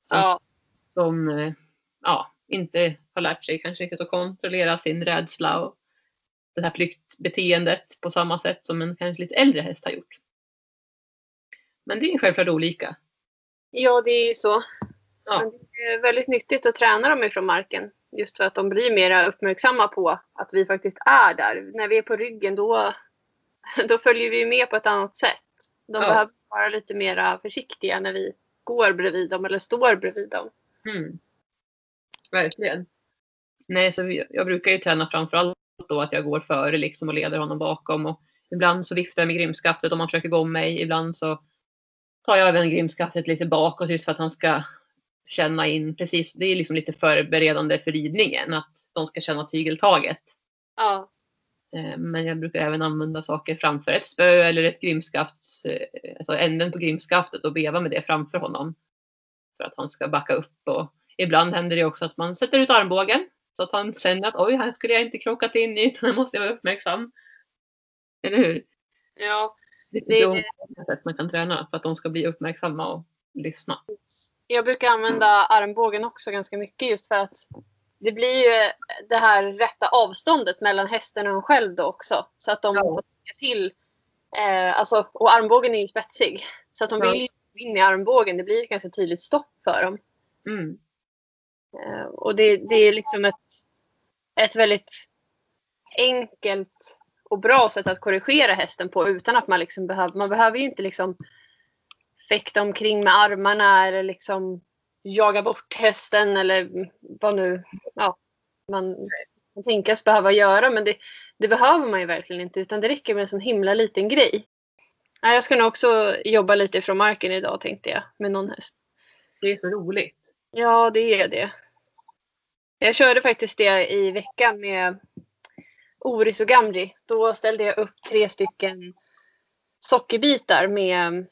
Som, ja. som eh, ja, inte har lärt sig kanske riktigt att kontrollera sin rädsla och det här flyktbeteendet på samma sätt som en kanske lite äldre häst har gjort. Men det är självklart olika. Ja, det är ju så. Ja. Men det är väldigt nyttigt att träna dem ifrån marken. Just för att de blir mer uppmärksamma på att vi faktiskt är där. När vi är på ryggen då, då följer vi med på ett annat sätt. De ja. behöver vara lite mer försiktiga när vi går bredvid dem eller står bredvid dem. Mm. Verkligen. Nej, så vi, jag brukar ju träna framförallt då att jag går före liksom och leder honom bakom. Och ibland så viftar jag med grimskaftet om han försöker gå om mig. Ibland så tar jag även grimskaftet lite bakåt just för att han ska känna in precis. Det är liksom lite förberedande för ridningen att de ska känna tygeltaget. Ja. Eh, men jag brukar även använda saker framför ett spö eller ett grimskaft, eh, alltså änden på grimskaftet och veva med det framför honom. För att han ska backa upp och ibland händer det också att man sätter ut armbågen så att han känner att oj, här skulle jag inte krockat in i, här måste jag vara uppmärksam. Eller hur? Ja. Det är det sätt man kan träna för att de ska bli uppmärksamma och lyssna. Jag brukar använda armbågen också ganska mycket just för att det blir ju det här rätta avståndet mellan hästen och en själv då också. Så att de ja. får till. Eh, alltså, och armbågen är ju spetsig. Så att de vill ja. in i armbågen. Det blir ett ganska tydligt stopp för dem. Mm. Eh, och det, det är liksom ett, ett väldigt enkelt och bra sätt att korrigera hästen på utan att man liksom behöver, man behöver ju inte liksom fäkta omkring med armarna eller liksom jaga bort hästen eller vad nu ja, man kan tänkas behöva göra. Men det, det, behöver man ju verkligen inte utan det räcker med en sån himla liten grej. Jag ska nog också jobba lite ifrån marken idag tänkte jag med någon häst. Det är så roligt. Ja, det är det. Jag körde faktiskt det i veckan med Oris och Gamri. Då ställde jag upp tre stycken sockerbitar med,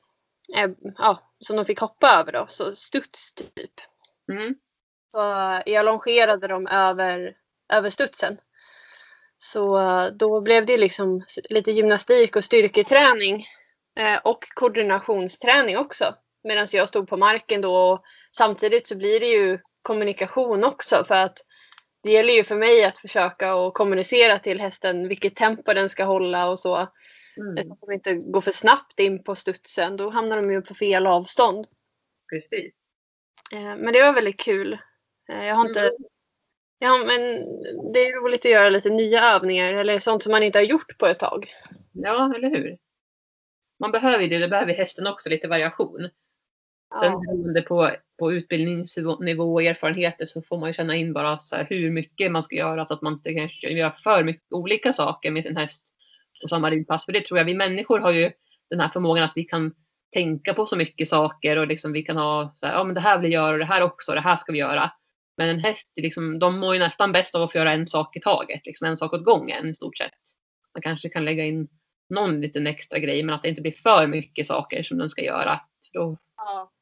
ja, som de fick hoppa över då, så studs typ. Mm. Så jag longerade dem över, över studsen. Så då blev det liksom lite gymnastik och styrketräning eh, och koordinationsträning också. Medan jag stod på marken då och samtidigt så blir det ju kommunikation också för att det gäller ju för mig att försöka och kommunicera till hästen vilket tempo den ska hålla och så. Mm. Så att de inte går för snabbt in på studsen. Då hamnar de ju på fel avstånd. Precis. Eh, Men det var väldigt kul. Eh, Jag har inte... Mm. Ja, men det är roligt att göra lite nya övningar eller sånt som man inte har gjort på ett tag. Ja, eller hur? Man behöver ju det, det behöver hästen också, lite variation. Sen Ja, beroende på, på utbildningsnivå och erfarenheter så får man ju känna in bara så hur mycket man ska göra så att man inte kanske gör för mycket olika saker med sin häst på samma ridpass. För det tror jag, vi människor har ju den här förmågan att vi kan tänka på så mycket saker och liksom vi kan ha så här, ja men det här vill jag göra och det här också, det här ska vi göra. Men en häst, liksom, de mår ju nästan bäst av att få göra en sak i taget, liksom en sak åt gången i stort sett. Man kanske kan lägga in någon liten extra grej men att det inte blir för mycket saker som den ska göra. För då ja,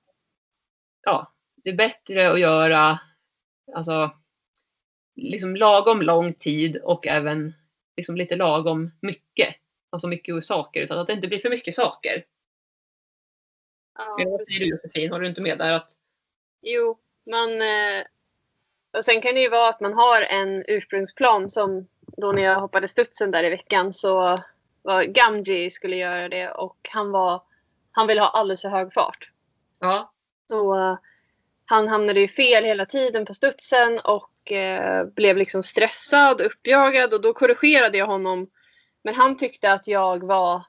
ja, det är bättre att göra alltså, liksom lagom lång tid och även liksom lite lagom mycket. Alltså mycket saker, utan att det inte blir för mycket saker. ja. Men Vad säger du Josefin, håller du inte med där? Att, Jo, man... eh, Och sen kan det ju vara att man har en ursprungsplan som då när jag hoppade studsen där i veckan så var Gamji skulle göra det och han var... Han ville ha alldeles för hög fart. ja, Så eh, han hamnade ju fel hela tiden på studsen och eh, blev liksom stressad och uppjagad och då korrigerade jag honom. Men han tyckte att jag var...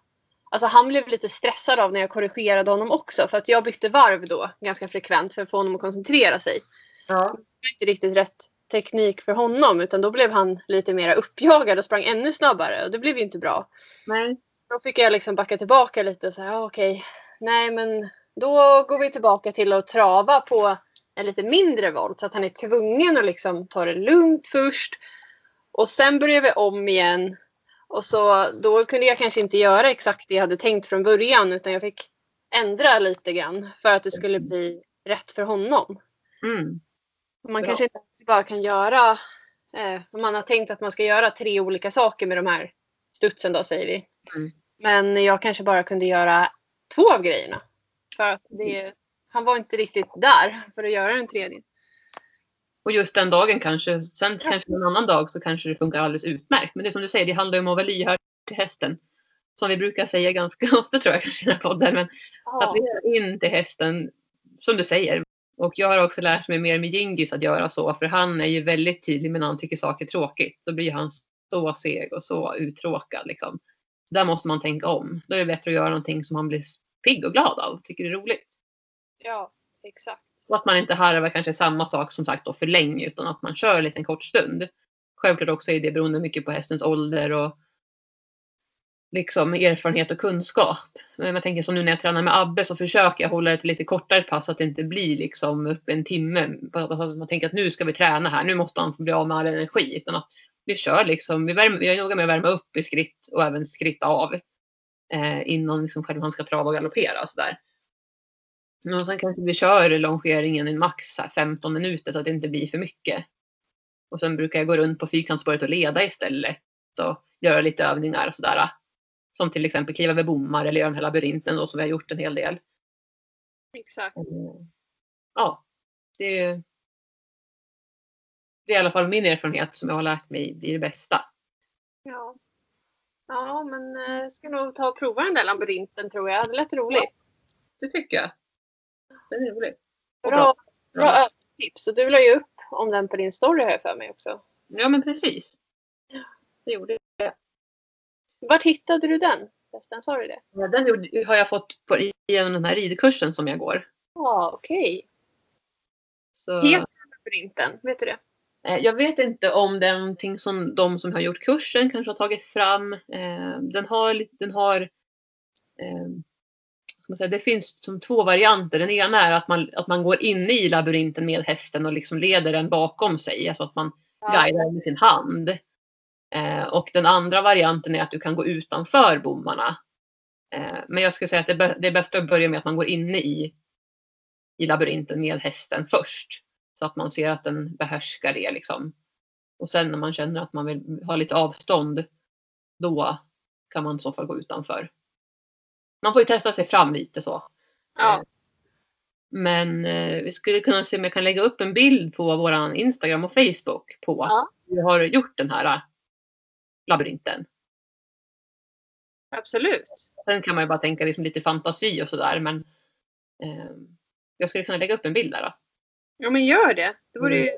Alltså han blev lite stressad av när jag korrigerade honom också för att jag bytte varv då ganska frekvent för att få honom att koncentrera sig. ja, Det var inte riktigt rätt teknik för honom utan då blev han lite mer uppjagad och sprang ännu snabbare och det blev ju inte bra. nej, Då fick jag liksom backa tillbaka lite och säga okej, nej men då går vi tillbaka till att trava på en lite mindre volt så att han är tvungen att liksom ta det lugnt först. Och sen börjar vi om igen. Och så då kunde jag kanske inte göra exakt det jag hade tänkt från början utan jag fick ändra lite grann för att det skulle bli rätt för honom. mm, Man Bra. kanske inte bara kan göra, eh, om man har tänkt att man ska göra tre olika saker med de här studsen då säger vi. Mm. Men jag kanske bara kunde göra två av grejerna. För att det, han var inte riktigt där för att göra den tredje. Och just den dagen kanske, sen kanske en annan dag så kanske det funkar alldeles utmärkt. Men det är som du säger, det handlar ju om att vara lyhörd till hästen. Som vi brukar säga ganska ofta tror jag kanske i den här podden. Men Att lyssna in till hästen, som du säger. Och jag har också lärt mig mer med Gingis att göra så, för han är ju väldigt tydlig med när han tycker saker är tråkigt. Då blir han så seg och så uttråkad. Liksom. Där måste man tänka om. Då är det bättre att göra någonting som han blir pigg och glad av, tycker det är roligt. Ja, exakt. Och att man inte harvar kanske samma sak som sagt då för länge, utan att man kör en liten kort stund. Självklart också är det beroende mycket på hästens ålder och liksom erfarenhet och kunskap. Men jag tänker som nu när jag tränar med Abbe så försöker jag hålla det till lite kortare pass så att det inte blir liksom upp en timme. Man tänker att nu ska vi träna här, nu måste han få bli av med all energi. Utan att vi kör liksom, vi, värmer, vi är noga med att värma upp i skritt och även skritta av. Eh, innan liksom själv han ska trava och galoppera och sådär. Och sen kanske vi kör longeringen i max så här 15 minuter så att det inte blir för mycket. Och sen brukar jag gå runt på fyrkantsspåret och leda istället. Och göra lite övningar och sådär. Som till exempel kliva över bommar eller göra den här labyrinten då som vi har gjort en hel del. Exakt. Mm. Ja, det är, det är i alla fall min erfarenhet som jag har lärt mig blir det bästa. Ja. Ja, men eh, jag ska nog ta och prova den där labyrinten tror jag. Det lät roligt. Det tycker jag. Det är roligt. Och Bra, bra. bra tips. Och du la ju upp om den på din story jag för mig också. Ja men precis. Det gjorde jag. Vart hittade du den? Förresten, sa du det? Ja, Den har jag fått på, genom den här ridkursen som jag går. Ja, okej. Så, Heter den labyrinten? Vet du det? eh, jag vet inte om det är någonting som de som har gjort kursen kanske har tagit fram. Eh, den har, den har eh, säga, det finns som två varianter. Den ena är att man, att man går in i labyrinten med hästen och liksom leder den bakom sig. Alltså att man guidar den med sin hand. Eh, och den andra varianten är att du kan gå utanför bommarna. Eh, men jag skulle säga att det, det är bäst att börja med att man går inne i, i labyrinten med hästen först. Så att man ser att den behärskar det liksom. Och sen när man känner att man vill ha lite avstånd, då kan man i så fall gå utanför. Man får ju testa sig fram lite så. Ja. Eh, Men eh, vi skulle kunna se om jag kan lägga upp en bild på våran Instagram och Facebook på att Ja. vi har gjort den här eh, labyrinten. Absolut. Sen kan man ju bara tänka liksom lite fantasi och sådär men eh, jag skulle kunna lägga upp en bild där då. Ja men gör det. Det vore ju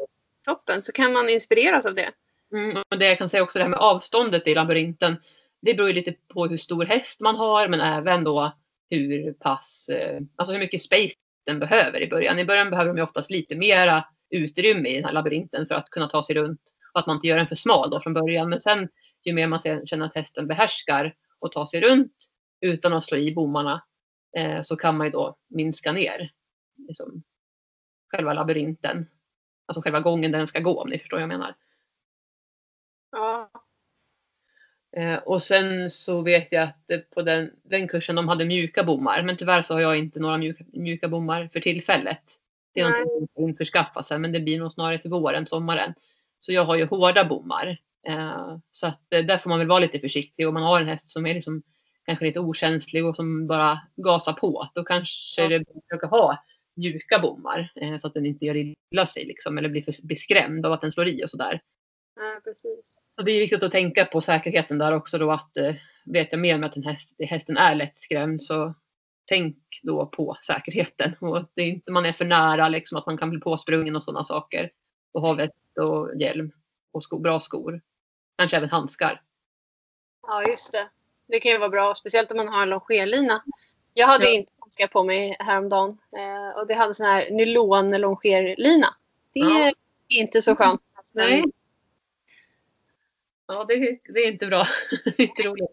toppen. Så kan man inspireras av det. Mm, och det jag kan säga också det här med avståndet i labyrinten. Det beror ju lite på hur stor häst man har men även då hur pass, eh, alltså hur mycket space den behöver i början. I början behöver de ju oftast lite mera utrymme i den här labyrinten för att kunna ta sig runt. Och att man inte gör den för smal då från början. Men sen ju mer man känner att hästen behärskar och tar sig runt utan att slå i bommarna eh, så kan man ju då minska ner liksom, själva labyrinten. Alltså själva gången där den ska gå om ni förstår vad jag menar. Ja. Eh, och sen så vet jag att på den, den kursen de hade mjuka bommar. Men tyvärr så har jag inte några mjuka, mjuka bommar för tillfället. Det är Nej. någonting som jag införskaffa sen men det blir nog snarare till våren, sommaren. Så jag har ju hårda bommar. Eh, så att eh, där får man väl vara lite försiktig. Om man har en häst som är liksom kanske lite okänslig och som bara gasar på. Då kanske Ja. det försöka ha mjuka bommar. Eh, så att den inte gör illa sig liksom. Eller blir, för, blir skrämd av att den slår i och sådär. ja, precis. Så det är viktigt att tänka på säkerheten där också då att eh, vet jag mer om att en häst, hästen är lättskrämd så tänk då på säkerheten. Och att det inte man är för nära liksom att man kan bli påsprungen och sådana saker. Och ha vett och hjälm och sko, bra skor. Kanske även handskar. Ja just det. Det kan ju vara bra. Speciellt om man har en longerlina. Jag hade Ja. inte handskar på mig häromdagen. Eh, och det hade sån här nylon longerlina. Det Ja. är inte så skönt. Nej. Ja, det, det är inte bra. det är inte roligt.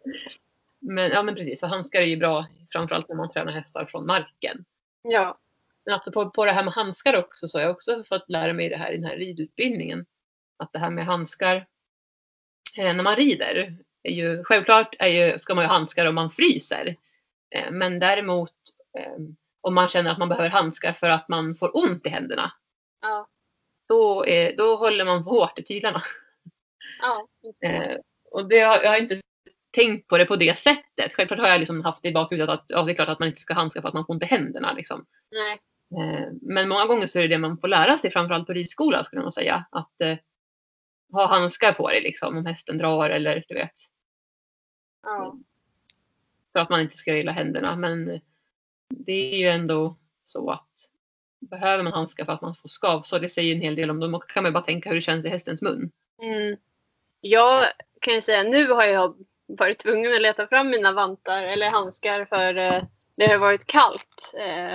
Men, ja, men precis, så handskar är ju bra framförallt när man tränar hästar från marken. Ja. Men alltså på, på det här med handskar också så har jag också fått lära mig det här i den här ridutbildningen. Att det här med handskar eh, när man rider. Är ju, självklart är ju, ska man ju ha handskar om man fryser. Eh, men däremot eh, om man känner att man behöver handskar för att man får ont i händerna. Ja. Då, är, då håller man hårt i tyglarna. ja. Eh, och det har, jag har inte tänkt på det på det sättet. Självklart har jag liksom haft det i bakhuvudet att ja, det är klart att man inte ska handska för att man får ont i händerna. Liksom. Nej. Eh, Men många gånger så är det det man får lära sig, framförallt på ridskola skulle jag nog säga. Att eh, ha handskar på dig liksom, om hästen drar eller du vet. Ja. För att man inte ska illa händerna. Men eh, det är ju ändå så att behöver man handskar för att man får skavsår, det säger en hel del om dem. Och kan man ju bara tänka hur det känns i hästens mun. Mm. Jag kan ju säga nu har jag varit tvungen att leta fram mina vantar eller handskar för eh, det har varit kallt. Eh,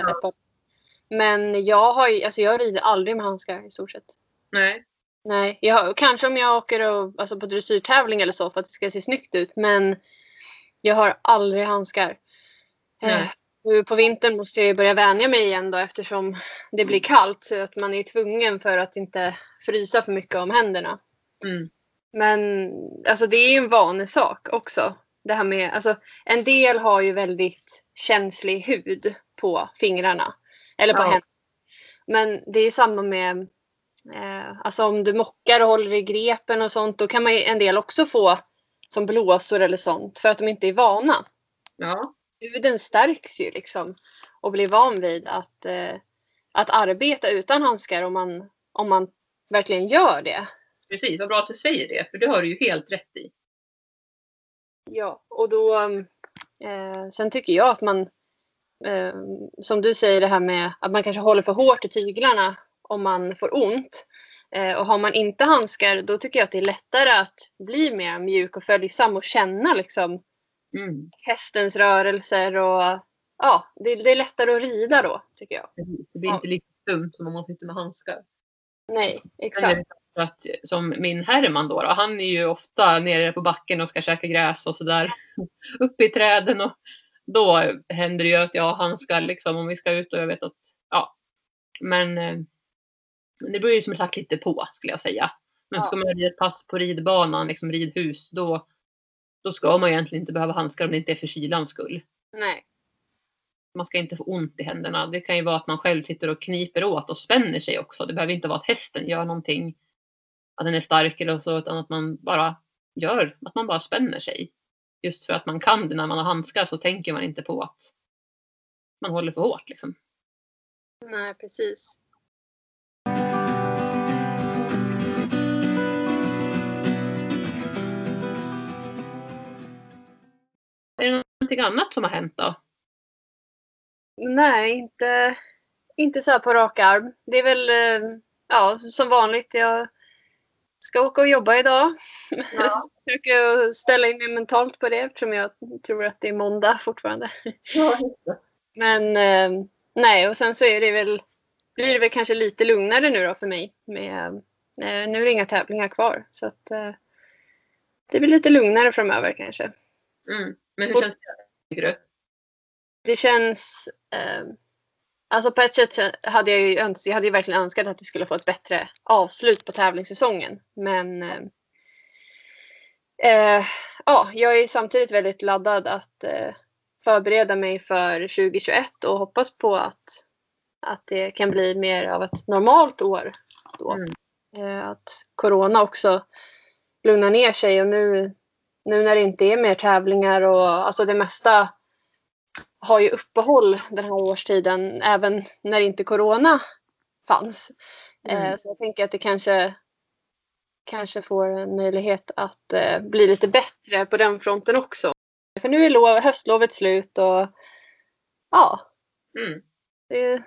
Men jag har alltså jag rider aldrig med handskar i stort sett. Nej. Nej, jag, kanske om jag åker och, alltså på dressyrtävling eller så för att det ska se snyggt ut. Men jag har aldrig handskar. Nej. Eh, nu på vintern måste jag ju börja vänja mig igen då eftersom det blir kallt. Så att man är tvungen för att inte frysa för mycket om händerna. Mm. Men alltså det är ju en vanesak också. Det här med, alltså, en del har ju väldigt känslig hud på fingrarna. Eller på Ja. händerna. Men det är samma med eh, alltså om du mockar och håller i grepen och sånt. Då kan man ju en del också få som blåsor eller sånt. För att de inte är vana. Ja. Huden stärks ju liksom. Och blir van vid att, eh, att arbeta utan handskar om man, om man verkligen gör det. Precis, vad bra att du säger det. För det har du ju helt rätt i. Ja, och då eh, sen tycker jag att man eh, som du säger det här med att man kanske håller för hårt i tyglarna om man får ont. Eh, och har man inte handskar då tycker jag att det är lättare att bli mer mjuk och följsam och känna liksom Mm. hästens rörelser och ja, det, det är lättare att rida då tycker jag. Det blir Ja. inte lika dumt som om man sitter med handskar. Nej, exakt. Att, som min Herman då, då, han är ju ofta nere på backen och ska käka gräs och sådär. Uppe i träden och då händer det ju att jag har handskar liksom om vi ska ut och jag vet att, ja. Men eh, det beror ju som sagt lite på skulle jag säga. Men Ja. ska man rida ett pass på ridbanan, liksom ridhus, då, då ska man egentligen inte behöva handskar om det inte är för kylans skull. Nej. man ska inte få ont i händerna. Det kan ju vara att man själv sitter och kniper åt och spänner sig också. Det behöver inte vara att hästen gör någonting, att den är stark eller så, utan att man bara gör, att man bara spänner sig. Just för att man kan det när man har handskar så tänker man inte på att man håller för hårt liksom. Nej, precis. Är det någonting annat som har hänt då? Nej, inte, inte så på rak arm. Det är väl eh, ja, som vanligt. Jag ska åka och jobba idag. Ja. Försöker ställa in mig mentalt på det eftersom jag tror att det är måndag fortfarande. Ja. Men eh, nej, och sen så är det väl, blir det väl kanske lite lugnare nu då för mig. Med, eh, nu är det inga tävlingar kvar. Så att, eh, det blir lite lugnare framöver kanske. Mm. Men hur känns det? Tycker du? det känns... Eh, alltså på ett sätt hade jag ju, öns- jag hade ju verkligen önskat att vi skulle få ett bättre avslut på tävlingssäsongen. Men eh, eh, ja, jag är samtidigt väldigt laddad att eh, förbereda mig för 2021 och hoppas på att, att det kan bli mer av ett normalt år då. Mm. Eh, att corona också lugnar ner sig och nu, nu när det inte är mer tävlingar och alltså det mesta har ju uppehåll den här årstiden även när inte corona fanns. Mm. Eh, så jag tänker att det kanske, kanske får en möjlighet att eh, bli lite bättre på den fronten också. För nu är lov, höstlovet slut och ja, Mm. det,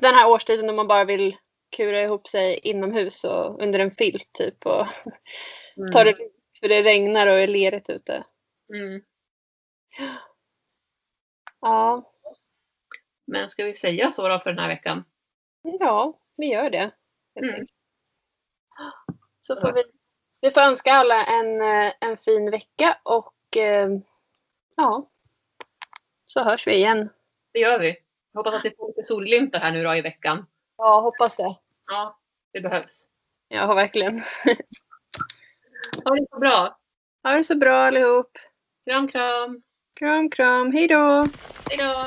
den här årstiden när man bara vill kura ihop sig inomhus och under en filt typ och Mm. ta det lugnt för det regnar och är lerigt ute. Mm. Ja, Men ska vi säga så då för den här veckan? ja, vi gör det. Mm. Så får vi, vi får önska alla en, eh, en fin vecka och eh, ja, så hörs vi igen. Det gör vi. Hoppas att vi får lite solglimtar här nu då i veckan. Ja, hoppas det. Ja, det behövs. Ja, verkligen. Ha det så bra. Ha det så bra allihop. Kram, kram. Kram, kram. Hej då! Hej då.